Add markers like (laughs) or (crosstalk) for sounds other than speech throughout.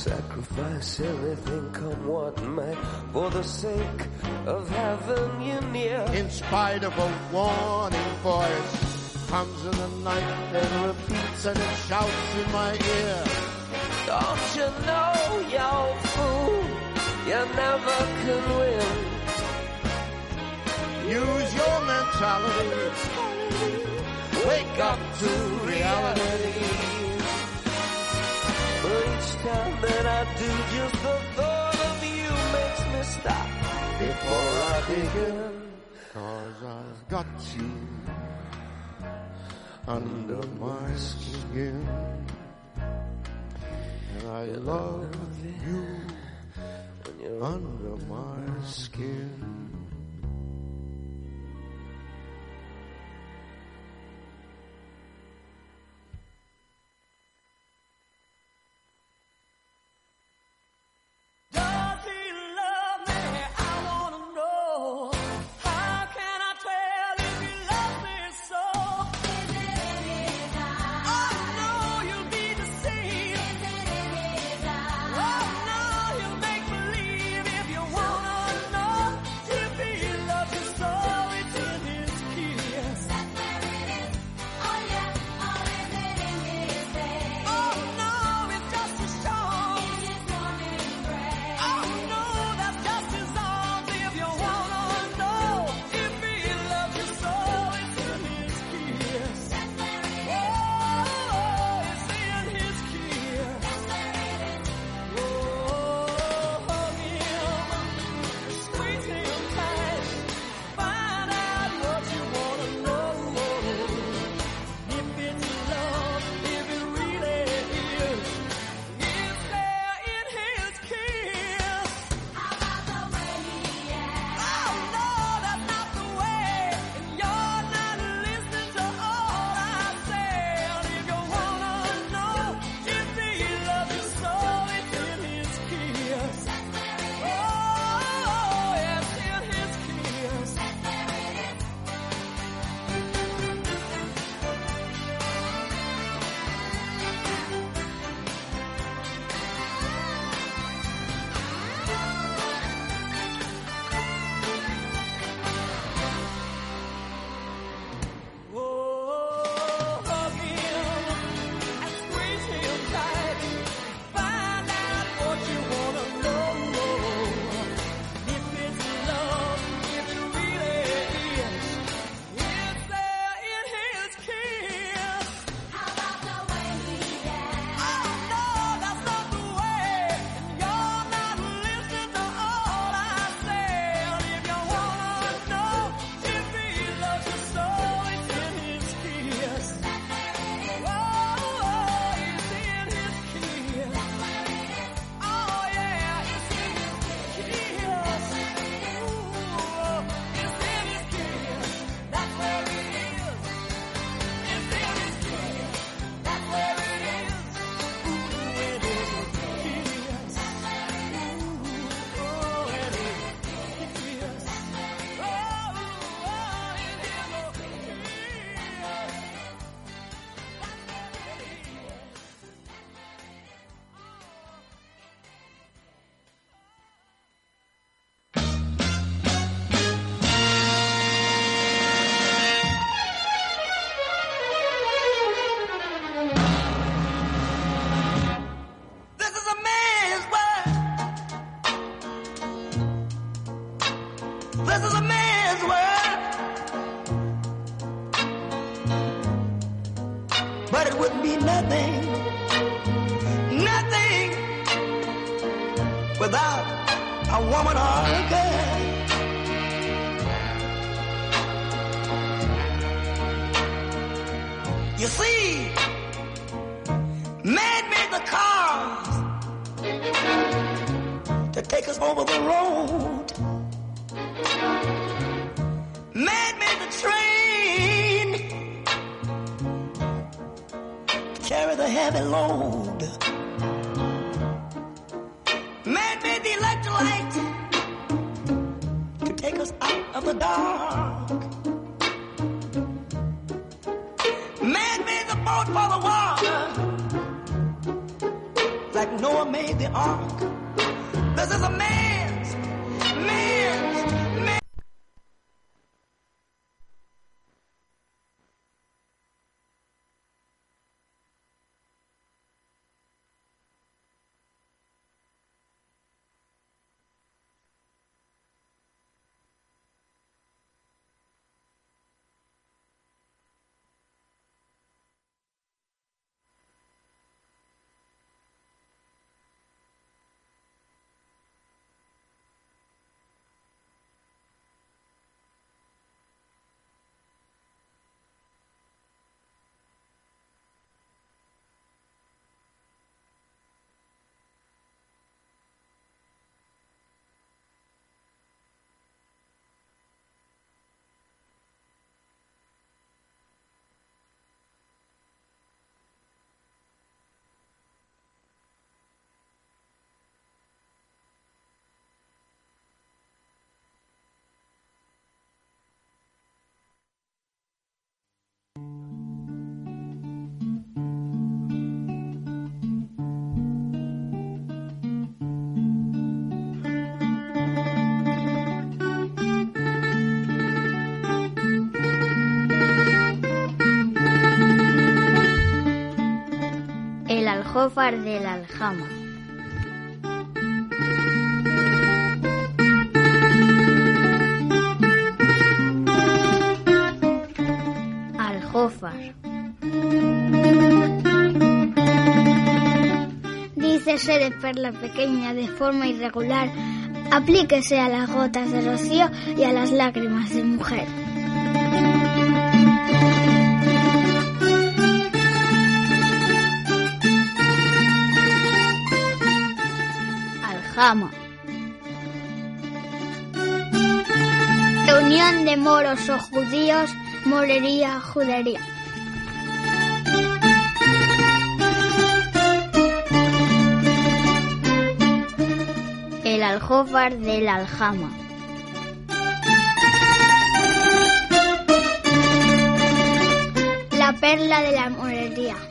sacrifice everything, come what may, for the sake of having you near. In spite of a warning voice, comes in the night and repeats and it shouts in my ear. Don't you know, you're fool, you never can win. Use your mentality. Wake up to reality. But each time that I do, just the thought of you makes me stop before I begin. Cause I've got you under my skin. And I love you when you're under my skin. for the water like Noah made the ark. This is a man. Aljófar de la aljama. Aljófar. Dícese de perla pequeña de forma irregular. Aplíquese a las gotas de rocío y a las lágrimas de mujer. Aljama. Unión de moros o judíos, morería, judería. Aljófar de la aljama. La perla de la morería.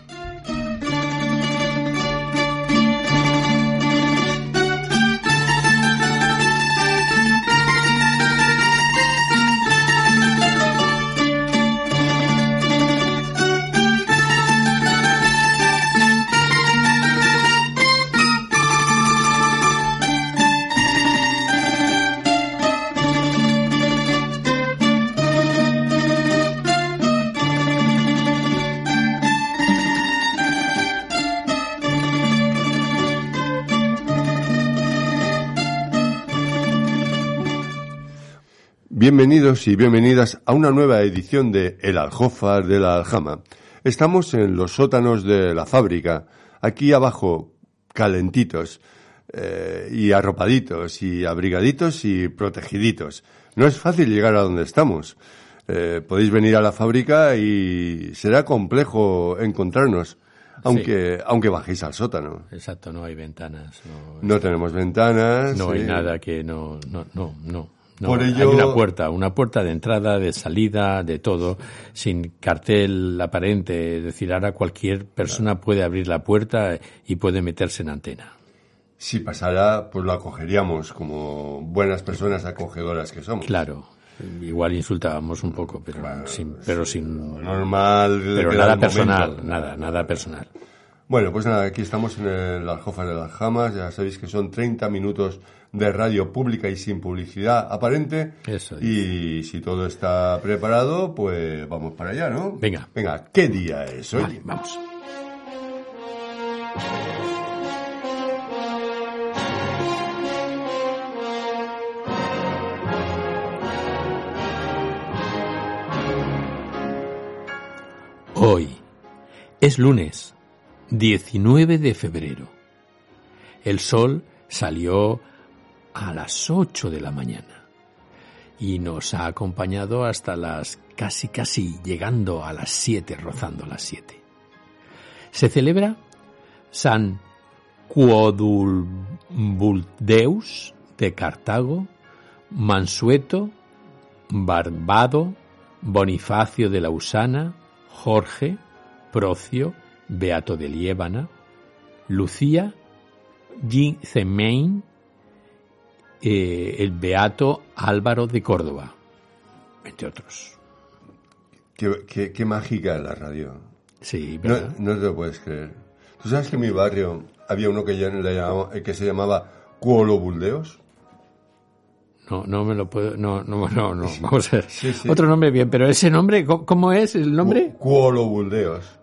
Bienvenidos y bienvenidas a una nueva edición de El Aljófar de la Aljama. Estamos en los sótanos de la fábrica, aquí abajo, calentitos, eh, y arropaditos, y abrigaditos y protegiditos. No es fácil llegar a donde estamos. Eh, podéis venir a la fábrica y será complejo encontrarnos, aunque, aunque bajéis al sótano. Exacto, no hay ventanas. No, No tenemos ventanas. no hay sí. nada que no, no, no, no. No. Por Hay una puerta, una puerta de entrada, de salida, de todo, sin cartel aparente. Es decir, ahora cualquier persona puede abrir la puerta y puede meterse en antena. Si pasara, pues lo acogeríamos como buenas personas acogedoras que somos. Claro, igual insultábamos un poco, pero sin, pero sin, Normal. pero nada personal, momento. nada, nada personal. Bueno, pues nada, aquí estamos en el Aljófar de las Jamas. Ya sabéis que son 30 minutos de radio pública y sin publicidad aparente. Eso es. Y si todo está preparado, pues vamos para allá, ¿no? Venga. Venga, ¿qué día es hoy? Vale, vamos. Hoy es lunes 19 de febrero. El sol salió a las 8 de la mañana y nos ha acompañado hasta las casi casi llegando a las 7, rozando las 7. Se celebra San Quodulbuldeus de Cartago, Mansueto, Barbado, Bonifacio de Lausana, Jorge, Procio, Beato de Liébana, Lucía Jean Zemain, eh, el beato Álvaro de Córdoba, entre otros. Qué, qué- qué mágica la radio. Sí, No, ¿verdad? no te lo puedes creer. ¿Tú sabes que en mi barrio había uno que, ya le llamaba- que se llamaba Cuolo Buldeos? No, no me lo puedo. No, no, no, no. Vamos a ver. Sí, sí. Otro nombre bien, pero ese nombre, ¿cómo, es el nombre? Cu- Cuolo Buldeos.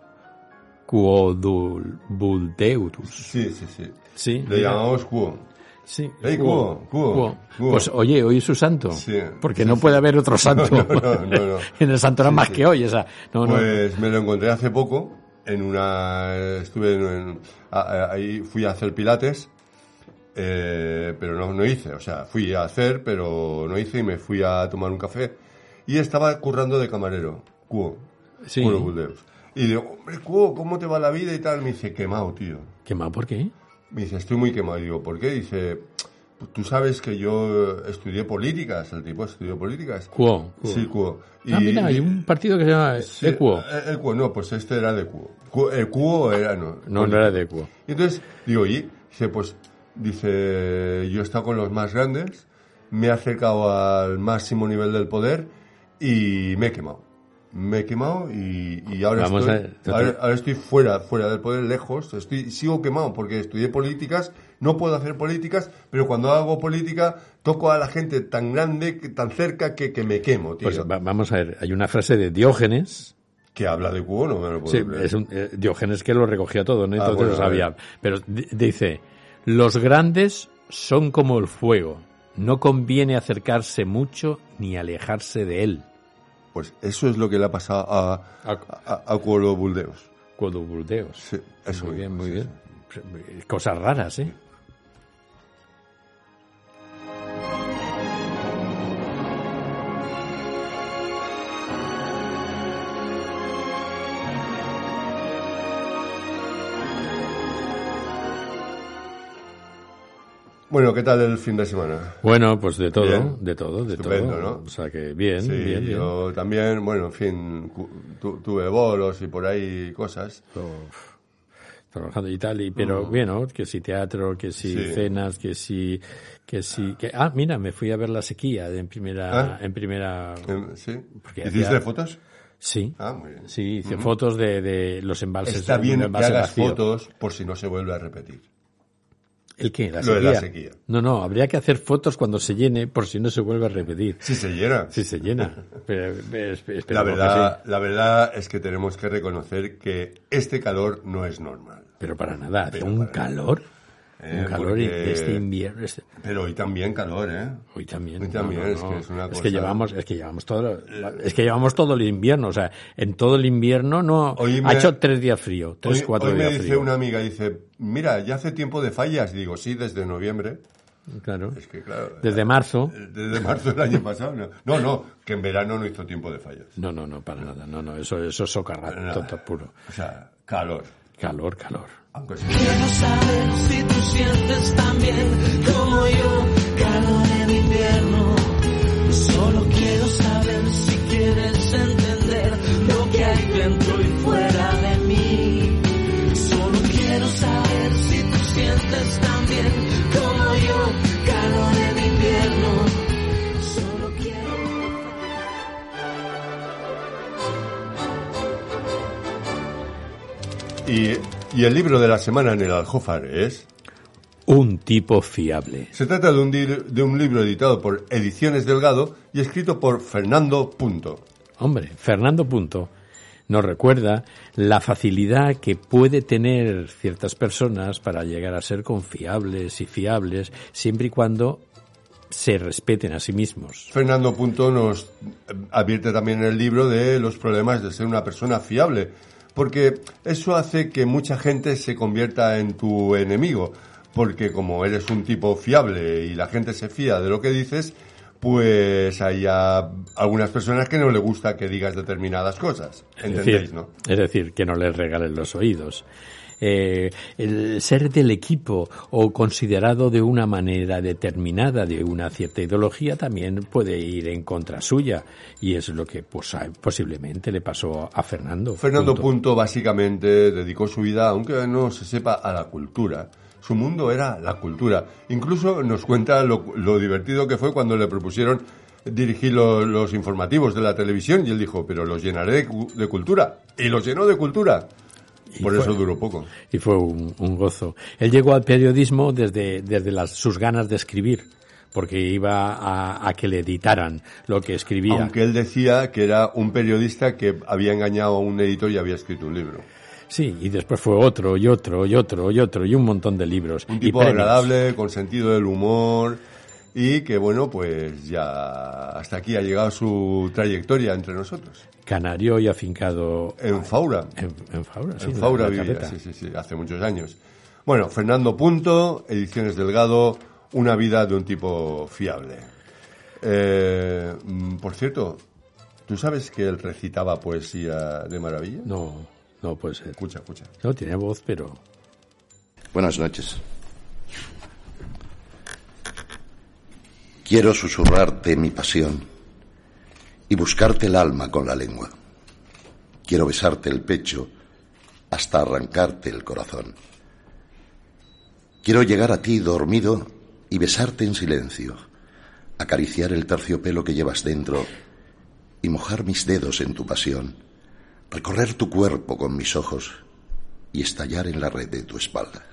Quodulbuldeurus. Sí, sí, sí. Sí. Le llamamos Cuo. Sí. Ey, Cuo. Cuo, Cuo. Pues oye, hoy es su santo. Sí, Porque sí, no sí. puede haber otro (laughs) santo. No, no, no, (laughs) en el santo era más que hoy, no. Pues me lo encontré hace poco en una estuve en, en- a- a- ahí fui a hacer pilates eh, pero no, no hice o sea fui a hacer pero no hice y me fui a tomar un café y estaba currando de camarero Cuo Sí. Cuo Y digo hombre Cuo cómo te va la vida y tal me dice quemado tío ¿Qué más? ¿Por qué? me dice estoy muy quemado y digo ¿por qué? dice "Pues tú sabes que yo estudié políticas el tipo estudió políticas Cuo. Cuo. sí Cuo Ah, mira, hay un partido que se llama Sí, Equo. eh, Equo, no, pues este era de Cuo. Cu- El Cuo era, no. No, no era de Equo. Y entonces, digo, y dice, pues, dice, yo he estado con los más grandes, me he acercado al máximo nivel del poder y me he quemado. Me he quemado y, y ahora, Vamos estoy, a ahora, ahora estoy fuera, fuera del poder, lejos. Estoy, sigo quemado porque estudié políticas, no puedo hacer políticas, pero cuando hago política toco a la gente tan grande, tan cerca que, que me quemo, tío. Pues va- vamos a ver, hay una frase de Diógenes. que habla de Cuo, no me lo puedo Sí, creer. es un, eh, Diógenes que lo recogía todo, ¿no? Ah, Entonces bueno, lo sabía. Pero di- dice, los grandes son como el fuego. No conviene acercarse mucho ni alejarse de él. Pues eso es lo que le ha pasado a, a, a Cuolo Buldeos. Cuodobuldeos. Sí, eso muy bien, muy sí, bien. Cosas raras, ¿eh? Bueno, ¿qué tal el fin de semana? Bueno, pues de todo, Bien. de todo, de Estupendo, todo. ¿no? O sea que bien, Sí, bien, bien. yo también, bueno, en fin, tu- tuve bolos y por ahí cosas. Uf, trabajando y tal, y, pero bueno, que si teatro, que si. Sí. cenas, que si, que si, que, ah, mira, me fui a ver la sequía en primera, Ah. en primera, ¿Sí? ¿Hiciste hacía- fotos? sí, Ah, muy bien. sí, hice fotos de, de los embalses. Está bien que hagas vacío. fotos por si no se vuelve a repetir. ¿El qué? ¿La Lo de sequía? la sequía. No, no, habría que hacer fotos cuando se llene por si no se vuelve a repetir. Si se llena. Si se llena. (laughs) Pero, espe- La verdad, sí. la verdad es que tenemos que reconocer que este calor no es normal. Pero para nada, hace un calor. Eh, un calor porque- este invierno. este- Pero hoy también calor, ¿eh? Hoy también. Hoy también, es que es una Es cosa- que llevamos, es que llevamos todo, es que llevamos todo el invierno, o sea, en todo el invierno no, Hoy ha me- hecho tres días frío, tres, Hoy, cuatro hoy me días dice frío. una amiga, dice, mira, ya hace tiempo de fallas. Digo, sí, desde noviembre. Claro. Es que, claro. Desde marzo. Desde marzo del año pasado. No, no, no, que en verano no hizo tiempo de fallas. No, no, no, para nada, no, no, eso, eso es socarrat, Nada. tonto puro. O sea, calor. Calor, calor. Quiero saber si tú sientes también como yo calor en invierno. Y, el libro de la semana en el Aljófar es... Un tipo fiable. Se trata de un, de un libro editado por Ediciones Delgado y escrito por Fernando Punto. Hombre, Fernando Punto nos recuerda la facilidad que puede tener ciertas personas para llegar a ser confiables y fiables siempre y cuando se respeten a sí mismos. Fernando Punto nos eh, advierte también en el libro de los problemas de ser una persona fiable, porque eso hace que mucha gente se convierta en tu enemigo, porque como eres un tipo fiable y la gente se fía de lo que dices, pues hay a algunas personas que no le gusta que digas determinadas cosas. Es ¿Entendéis, decir, no? es decir, que no les regalen los oídos. Eh, el ser del equipo o considerado de una manera determinada de una cierta ideología también puede ir en contra suya y es lo que pues, posiblemente le pasó a Fernando. Fernando Punto. Punto básicamente dedicó su vida, aunque no se sepa, a la cultura. Su mundo era la cultura. Incluso nos cuenta lo, lo divertido que fue cuando le propusieron dirigir lo- los informativos de la televisión y él dijo, pero los llenaré de, cu- de cultura. Y los llenó de cultura. Y Por fue- eso duró poco. Y fue un, un gozo. Él llegó al periodismo desde, desde las, sus ganas de escribir, porque iba a, a que le editaran lo que escribía. Aunque él decía que era un periodista que había engañado a un editor y había escrito un libro. Sí, y después fue otro y otro y otro y otro y un montón de libros. Un tipo agradable, con sentido del humor y que bueno, pues ya hasta aquí ha llegado su trayectoria entre nosotros. Canario y afincado En Faura. en, en Faura. sí, en Faura vivía, sí, sí, hace muchos años. Bueno, Fernando Punto, Ediciones Delgado, una vida de un tipo fiable. Eh, mm, por cierto, ¿tú sabes que él recitaba poesía de maravilla? No, no puede ser. Escucha, escucha. No, tiene voz, pero... Buenas noches. Quiero susurrarte mi pasión y buscarte el alma con la lengua. Quiero besarte el pecho hasta arrancarte el corazón. Quiero llegar a ti dormido y besarte en silencio, acariciar el terciopelo que llevas dentro y mojar mis dedos en tu pasión, recorrer tu cuerpo con mis ojos y estallar en la red de tu espalda.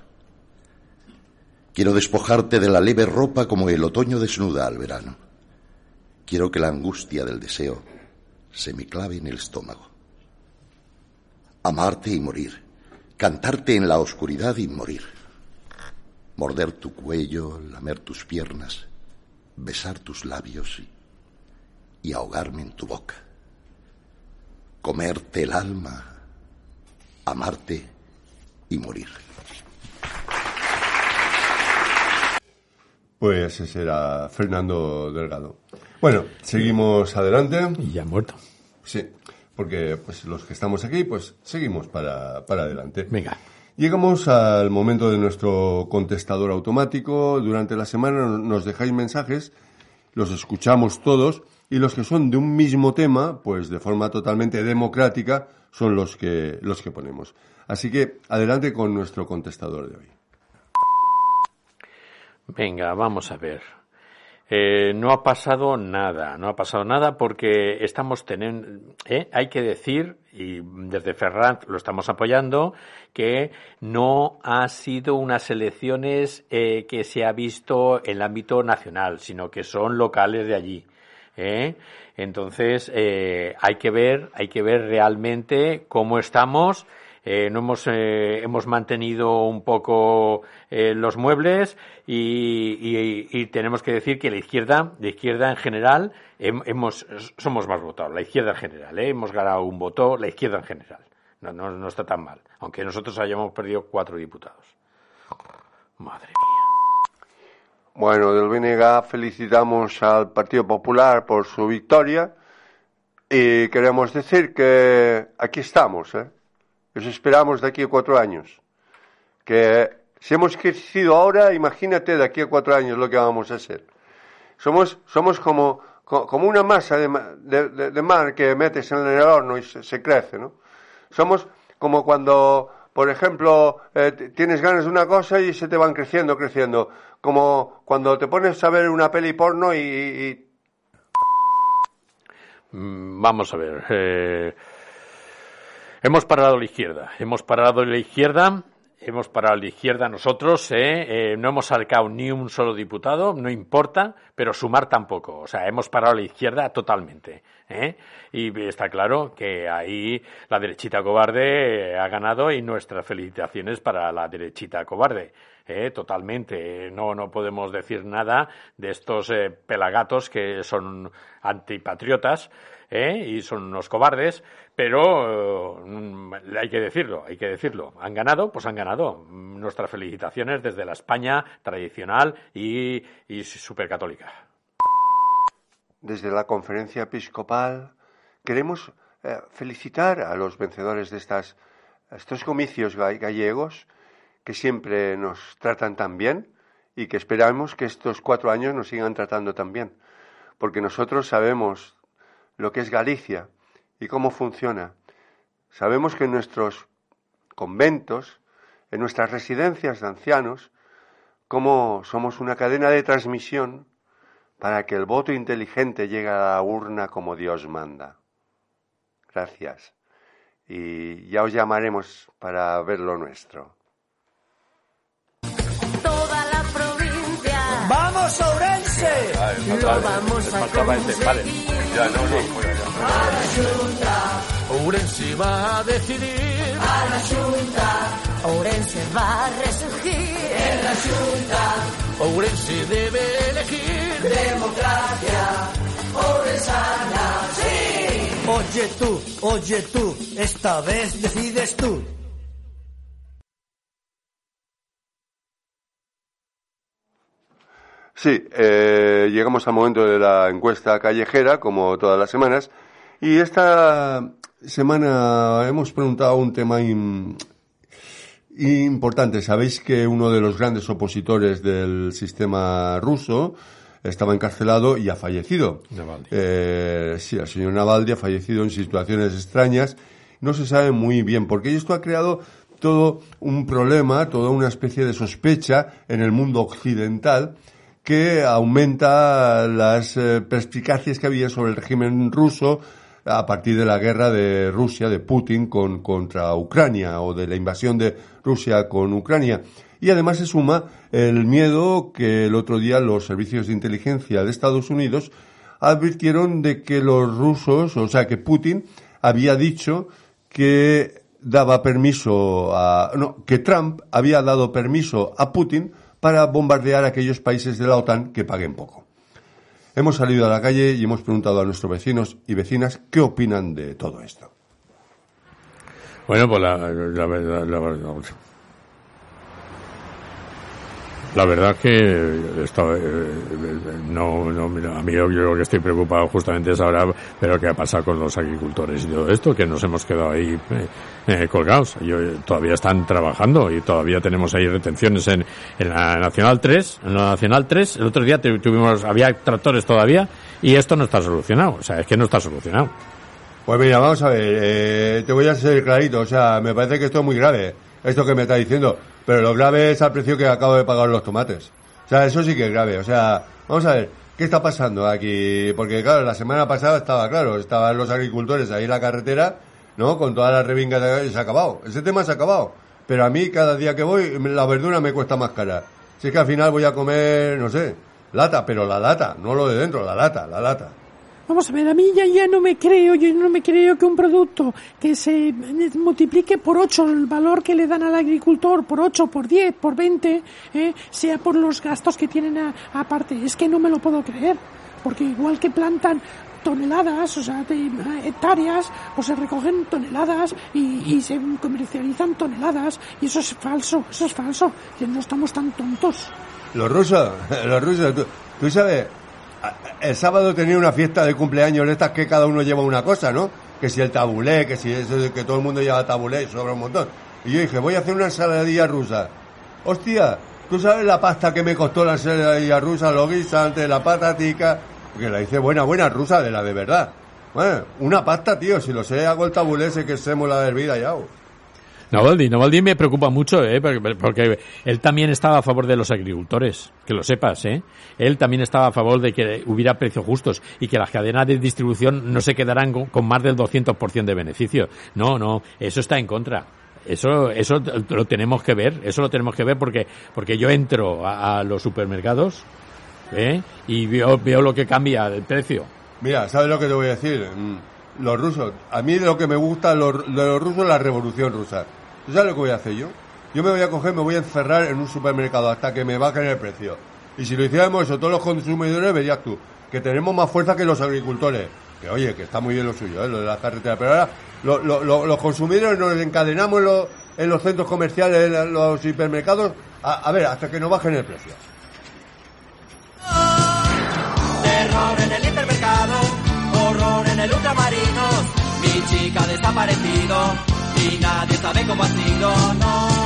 Quiero despojarte de la leve ropa como el otoño desnuda al verano. Quiero que la angustia del deseo se me clave en el estómago. Amarte y morir. Cantarte en la oscuridad y morir. Morder tu cuello, lamer tus piernas, besar tus labios y, y ahogarme en tu boca. Comerte el alma, amarte y morir. Pues ese era Fernando Delgado. Bueno, seguimos adelante. Y ya ha muerto. Sí, porque pues los que estamos aquí, pues seguimos para, para adelante. Venga. Llegamos al momento de nuestro contestador automático. Durante la semana nos dejáis mensajes, los escuchamos todos y los que son de un mismo tema, pues de forma totalmente democrática, son los que, los que ponemos. Así que adelante con nuestro contestador de hoy. Venga, vamos a ver. Eh, no ha pasado nada, no ha pasado nada porque estamos teniendo, ¿eh? hay que decir, y desde Ferran lo estamos apoyando, que no ha sido unas elecciones eh, que se ha visto en el ámbito nacional, sino que son locales de allí. ¿Eh? Entonces, eh, hay que ver, hay que ver realmente cómo estamos. Eh, no hemos, eh, hemos mantenido un poco eh, los muebles y, y- tenemos que decir que la izquierda, la izquierda en general, hem- hemos, somos más votados, la izquierda en general, ¿eh? hemos ganado un voto, la izquierda en general. No, no, no está tan mal, aunque nosotros hayamos perdido cuatro diputados. Madre mía. Bueno, del BNG felicitamos al Partido Popular por su victoria y queremos decir que aquí estamos, ¿eh? Os esperamos de aquí a cuatro años. Que si hemos crecido ahora, imagínate de aquí a cuatro años lo que vamos a hacer. Somos, somos como, co- como una masa de, ma- de- de- de mar que metes en el horno y se, se crece, ¿no? Somos como cuando, por ejemplo, eh, tienes ganas de una cosa y se te van creciendo, creciendo. Como cuando te pones a ver una peli porno y, y- Mm, Vamos a ver. eh, hemos parado la izquierda. Hemos parado la izquierda. Hemos parado la izquierda nosotros. eh, eh, no hemos sacado ni un solo diputado. No importa. Pero sumar tampoco. O sea, hemos parado la izquierda totalmente. ¿eh? Y está claro que ahí la derechita cobarde eh, ha ganado y nuestras felicitaciones para la derechita cobarde. ¿eh? totalmente. No, no podemos decir nada de estos eh, pelagatos que son antipatriotas y son unos cobardes, pero mm, hay que decirlo, hay que decirlo. Han ganado, pues han ganado. Nuestras felicitaciones desde la España tradicional y, supercatólica. desde la conferencia episcopal queremos eh, felicitar a los vencedores de estas, estos comicios ga- gallegos que siempre nos tratan tan bien y que esperamos que estos cuatro años nos sigan tratando tan bien, porque nosotros sabemos lo que es Galicia y cómo funciona. Sabemos que en nuestros conventos, en nuestras residencias de ancianos, cómo somos una cadena de transmisión para que el voto inteligente llegue a la urna como Dios manda. Gracias. Y ya os llamaremos para ver lo nuestro. Toda la provincia ¡Vamos, Ourense! lo vamos a conseguir. Ya, no, no, Ourense va a decidir. A la Junta, Ourense va a resurgir. En la Junta, Ourense debe elegir. democracia, orensana, sí. Oye tú, oye tú, esta vez decides tú. Sí, eh, llegamos al momento de la encuesta callejera, como todas las semanas, y esta semana hemos preguntado un tema im- importante. Sabéis que uno de los grandes opositores del sistema ruso estaba encarcelado y ha fallecido. Navalny. Eh, sí, el señor Navalny ha fallecido en situaciones extrañas. No se sabe muy bien por qué. Y esto ha creado todo un problema, toda una especie de sospecha en el mundo occidental que aumenta las eh, perspicacias que había sobre el régimen ruso a partir de la guerra de Rusia, de Putin con, contra Ucrania o de la invasión de Rusia con Ucrania. Y además se suma el miedo que el otro día los servicios de inteligencia de Estados Unidos advirtieron de que los rusos, o sea, que Putin había dicho que daba permiso a, no, que Trump había dado permiso a Putin para bombardear aquellos países de la OTAN que paguen poco. Hemos salido a la calle y hemos preguntado a nuestros vecinos y vecinas qué opinan de todo esto. Bueno, pues la, la la, verdad- la verdad que esto, eh, no, no, mira, a mí yo, lo que estoy preocupado justamente es ahora, pero qué ha pasado con los agricultores y todo esto, que nos hemos quedado ahí eh, eh, colgados. Yo, eh, todavía están trabajando y todavía tenemos ahí retenciones en, en la Nacional 3, en la Nacional 3. El otro día tu- tuvimos, había tractores todavía y esto no está solucionado. O sea, es que no está solucionado. Pues mira, vamos a ver, eh, te voy a ser clarito, o sea, me parece que esto es muy grave, esto que me está diciendo, pero lo grave es al precio que acabo de pagar los tomates. O sea, eso sí que es grave, o sea, vamos a ver, ¿qué está pasando aquí? Porque claro, la semana pasada estaba claro, estaban los agricultores ahí en la carretera, ¿no? Con todas las revingas se ha acabado, ese tema se ha acabado. Pero a mí cada día que voy, la verdura me cuesta más cara. Si es que al final voy a comer, no sé, lata, pero la lata, no lo de dentro, la lata, la lata. Vamos a ver, a mí ya, ya no me creo, yo no me creo que un producto que se multiplique por 8 el valor que le dan al agricultor, por 8, por 10, por 20, eh, sea por los gastos que tienen aparte. Es que no me lo puedo creer, porque igual que plantan toneladas, o sea, de eh, hectáreas, pues se recogen toneladas y, y se comercializan toneladas, y eso es falso, eso es falso, que no estamos tan tontos. Los rusos, (laughs) los rusos, tú, tú sabes, el sábado tenía una fiesta de cumpleaños de estas que cada uno lleva una cosa, ¿no? Que si el tabulé, que si eso que todo el mundo lleva tabulé, sobra un montón. Y yo dije, voy a hacer una ensaladilla rusa. Hostia, ¿tú sabes la pasta que me costó la ensaladilla rusa, los guisantes, la patatica? Que la hice buena, buena rusa, de la de verdad. Bueno, una pasta, tío, si lo sé, hago el tabulé, sé que hacemos la hervida ya. oh. Navalny, Navalny me preocupa mucho, ¿eh? porque, él también estaba a favor de los agricultores, que lo sepas, ¿eh? Él también estaba a favor de que hubiera precios justos y que las cadenas de distribución no se quedaran con, más del 200% de beneficio. No, no, eso está en contra. Eso, eso lo tenemos que ver, eso lo tenemos que ver porque, porque yo entro a, los supermercados, ¿eh? Y veo, veo lo que cambia el precio. Mira, ¿sabes lo que te voy a decir? Mm, Los rusos, a mí lo que me gusta de los rusos es la revolución rusa. ¿Tú sabes lo que voy a hacer yo? Yo me voy a coger, me voy a encerrar en un supermercado hasta que me bajen el precio. Y si lo hiciéramos eso todos los consumidores, verías tú, que tenemos más fuerza que los agricultores. Que oye, que está muy bien lo suyo, ¿eh? lo de las carreteras. Pero ahora lo- lo- lo- los consumidores nos encadenamos en, los- en los centros comerciales, en los hipermercados, a, ver, hasta que nos bajen el precio. Mi chica ha desaparecido y nadie sabe cómo ha sido, no.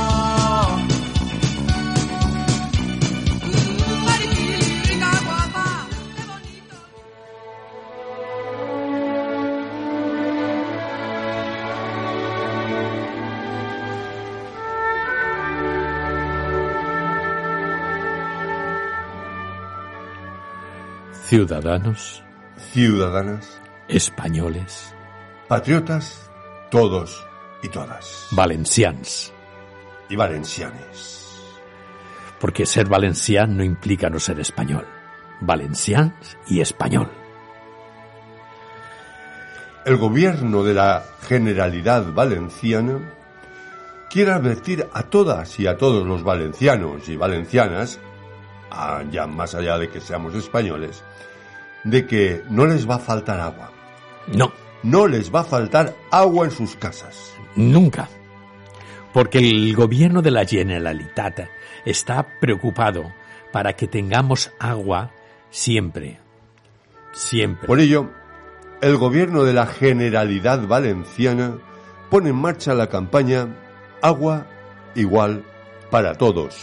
ciudadanos, ciudadanas, españoles, patriotas, todos y todas, valencians, y valencianes. porque ser valencián no implica no ser español. Valencians y español. El gobierno de la Generalidad Valenciana quiere advertir a todas y a todos los valencianos y valencianas, ya más allá de que seamos españoles, de que no les va a faltar agua. No, No les va a faltar agua en sus casas. nunca. Porque el gobierno de la Generalitat está preocupado para que tengamos agua siempre. Siempre. Por ello, el gobierno de la Generalidad Valenciana pone en marcha la campaña Agua igual para todos.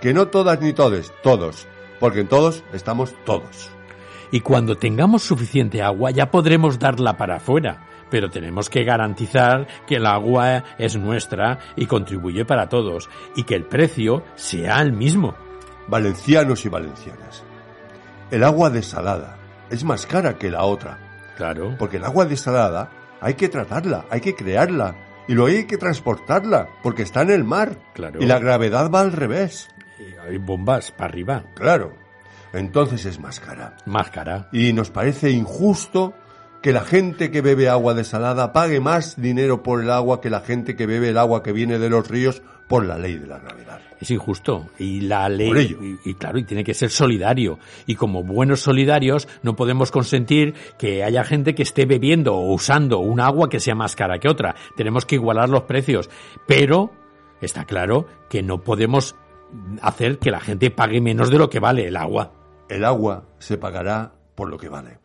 Que no todas ni todes, todos, porque en todos estamos todos. Y cuando tengamos suficiente agua ya podremos darla para afuera. Pero tenemos que garantizar que el agua es nuestra y contribuye para todos. Y que el precio sea el mismo. Valencianos y valencianas. El agua desalada es más cara que la otra, Claro. porque el agua desalada hay que tratarla, hay que crearla y luego hay que transportarla, porque está en el mar. Claro. Y la gravedad va al revés. Hay bombas para arriba. Claro. Entonces es más cara. Más cara. Y nos parece injusto que la gente que bebe agua desalada pague más dinero por el agua que la gente que bebe el agua que viene de los ríos por la ley de la gravedad. Es injusto. Y la ley. Por ello. Y, y claro, y tiene que ser solidario. Y como buenos solidarios, no podemos consentir que haya gente que esté bebiendo o usando un agua que sea más cara que otra. Tenemos que igualar los precios. Pero está claro que no podemos hacer que la gente pague menos de lo que vale el agua. El agua se pagará por lo que vale.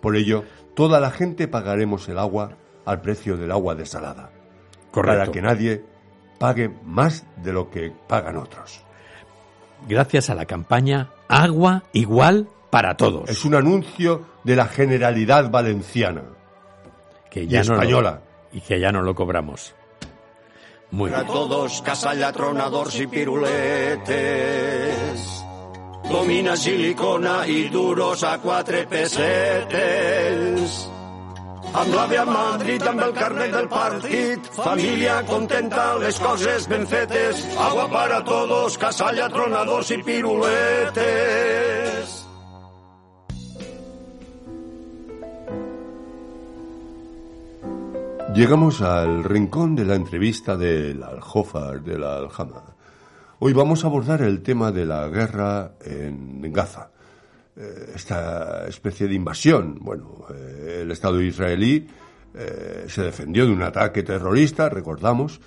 Por ello, toda la gente pagaremos el agua al precio del agua desalada. Correcto. Para que nadie pague más de lo que pagan otros. Gracias a la campaña Agua igual para todos. Es un anuncio de la Generalidad Valenciana. que y no lo- española. y que ya no lo cobramos. Muy Para bien. todos, casallatronadors y piruletes. Domina silicona i duros a quatre pessetes. Amb l'àvia Madrid, amb el carnet del partit, família contenta, les coses ben. Agua para todos, casallatronadors i piruletes. Llegamos al rincón de la entrevista del Aljófar de la Aljama. Hoy vamos a abordar el tema de la guerra en Gaza. Eh, esta especie de invasión. Bueno, eh, el Estado israelí eh, se defendió de un ataque terrorista, recordamos,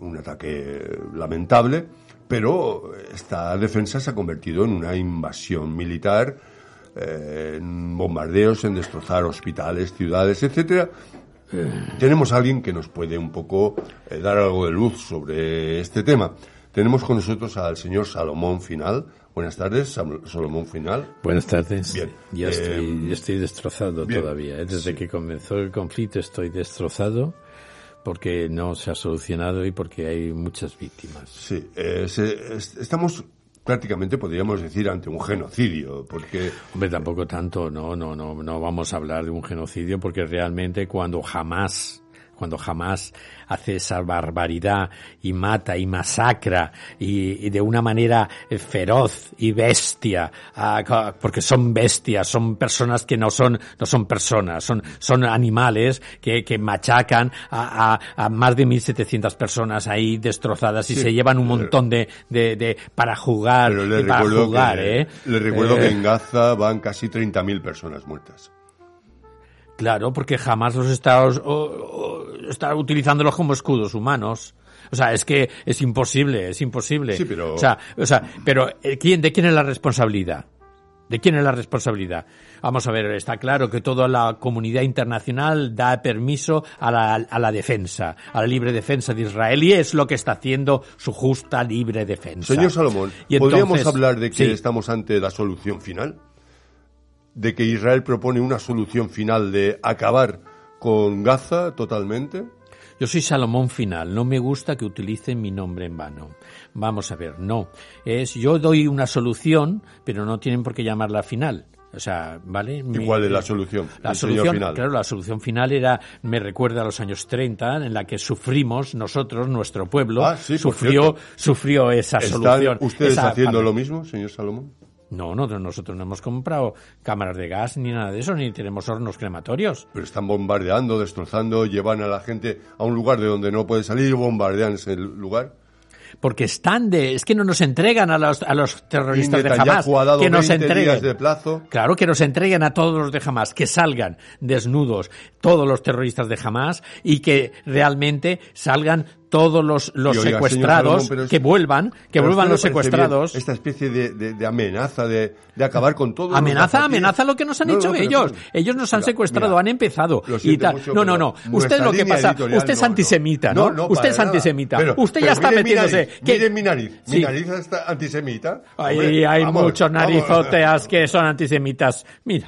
un ataque lamentable, pero esta defensa se ha convertido en una invasión militar, en bombardeos, en destrozar hospitales, ciudades, etcétera. Tenemos a alguien que nos puede un poco dar algo de luz sobre este tema. Tenemos con nosotros al señor Salomón Final. Buenas tardes, Salomón Final. Buenas tardes. Bien. Ya Eh, estoy, ya estoy destrozado bien. todavía. ¿eh? Desde que comenzó el conflicto estoy destrozado porque no se ha solucionado y porque hay muchas víctimas. Sí, eh, se- es- estamos prácticamente, podríamos decir, ante un genocidio, porque Hombre, tampoco tanto, no, no, no, no vamos a hablar de un genocidio porque realmente cuando jamás cuando jamás hace esa barbaridad y mata y masacra y, y de una manera eh, feroz y bestia, ah, porque son bestias, son personas que no son, no son personas, son, son animales que, que machacan a, a- a más de 1.700 personas ahí destrozadas y Sí, se llevan un pero- montón de, de, de- para jugar, para jugar, que, ¿eh? le recuerdo Eh, que en Gaza van casi 30.000 personas muertas. Claro, porque jamás los está, o- o- está utilizándolos como escudos humanos. O sea, es que es imposible, es imposible. Sí, pero- O sea, o sea, pero eh, ¿quién, ¿de quién es la responsabilidad? ¿De quién es la responsabilidad? Vamos a ver, está claro que toda la comunidad internacional da permiso a la, a la defensa, a la libre defensa de Israel y es lo que está haciendo su justa libre defensa. Señor Salomón, Y ¿podríamos hablar de que sí. estamos ante la solución final? ¿De que Israel propone una solución final de acabar con Gaza totalmente? Yo soy Salomón Final, no me gusta que utilicen mi nombre en vano. Vamos a ver, no. Es, yo doy una solución, pero no tienen por qué llamarla final. O sea, ¿vale? ¿Y Mi- cuál es la solución? La solución, final. claro, la solución final era, me recuerda a los años 30, en la que sufrimos nosotros, nuestro pueblo, Ah, sí, sufrió, sufrió esa ¿Están solución. ustedes esa haciendo lo mismo, señor Salomón? No, no, nosotros no hemos comprado cámaras de gas ni nada de eso, ni tenemos hornos crematorios. Pero están bombardeando, destrozando, llevan a la gente a un lugar de donde no puede salir y bombardean ese lugar. Porque están de, es que no nos entregan a los, a los terroristas de Hamas. ha dado Que nos 20 entreguen. días de plazo. Claro, que nos entreguen a todos los de Hamas, que salgan desnudos todos los terroristas de Hamas y que realmente salgan todos los, los oiga, secuestrados, Salomón, que vuelvan, que ¿Pero a vuelvan los secuestrados. Esta especie de, de- de amenaza, de, de acabar con todo. Amenaza, amenaza lo que nos han No, hecho no, ellos. Ellos nos han Mira, secuestrado, mira, han empezado. lo y siento tal. mucho, no, no, no. Usted lo que pasa, usted es antisemita, ¿no? No, usted es antisemita. Pero- usted ya está mire mi metiéndose. nariz, que- mire mi nariz. Mi nariz está antisemita. Ahí hay vamos, muchos vamos. narizoteas que son antisemitas. Mira.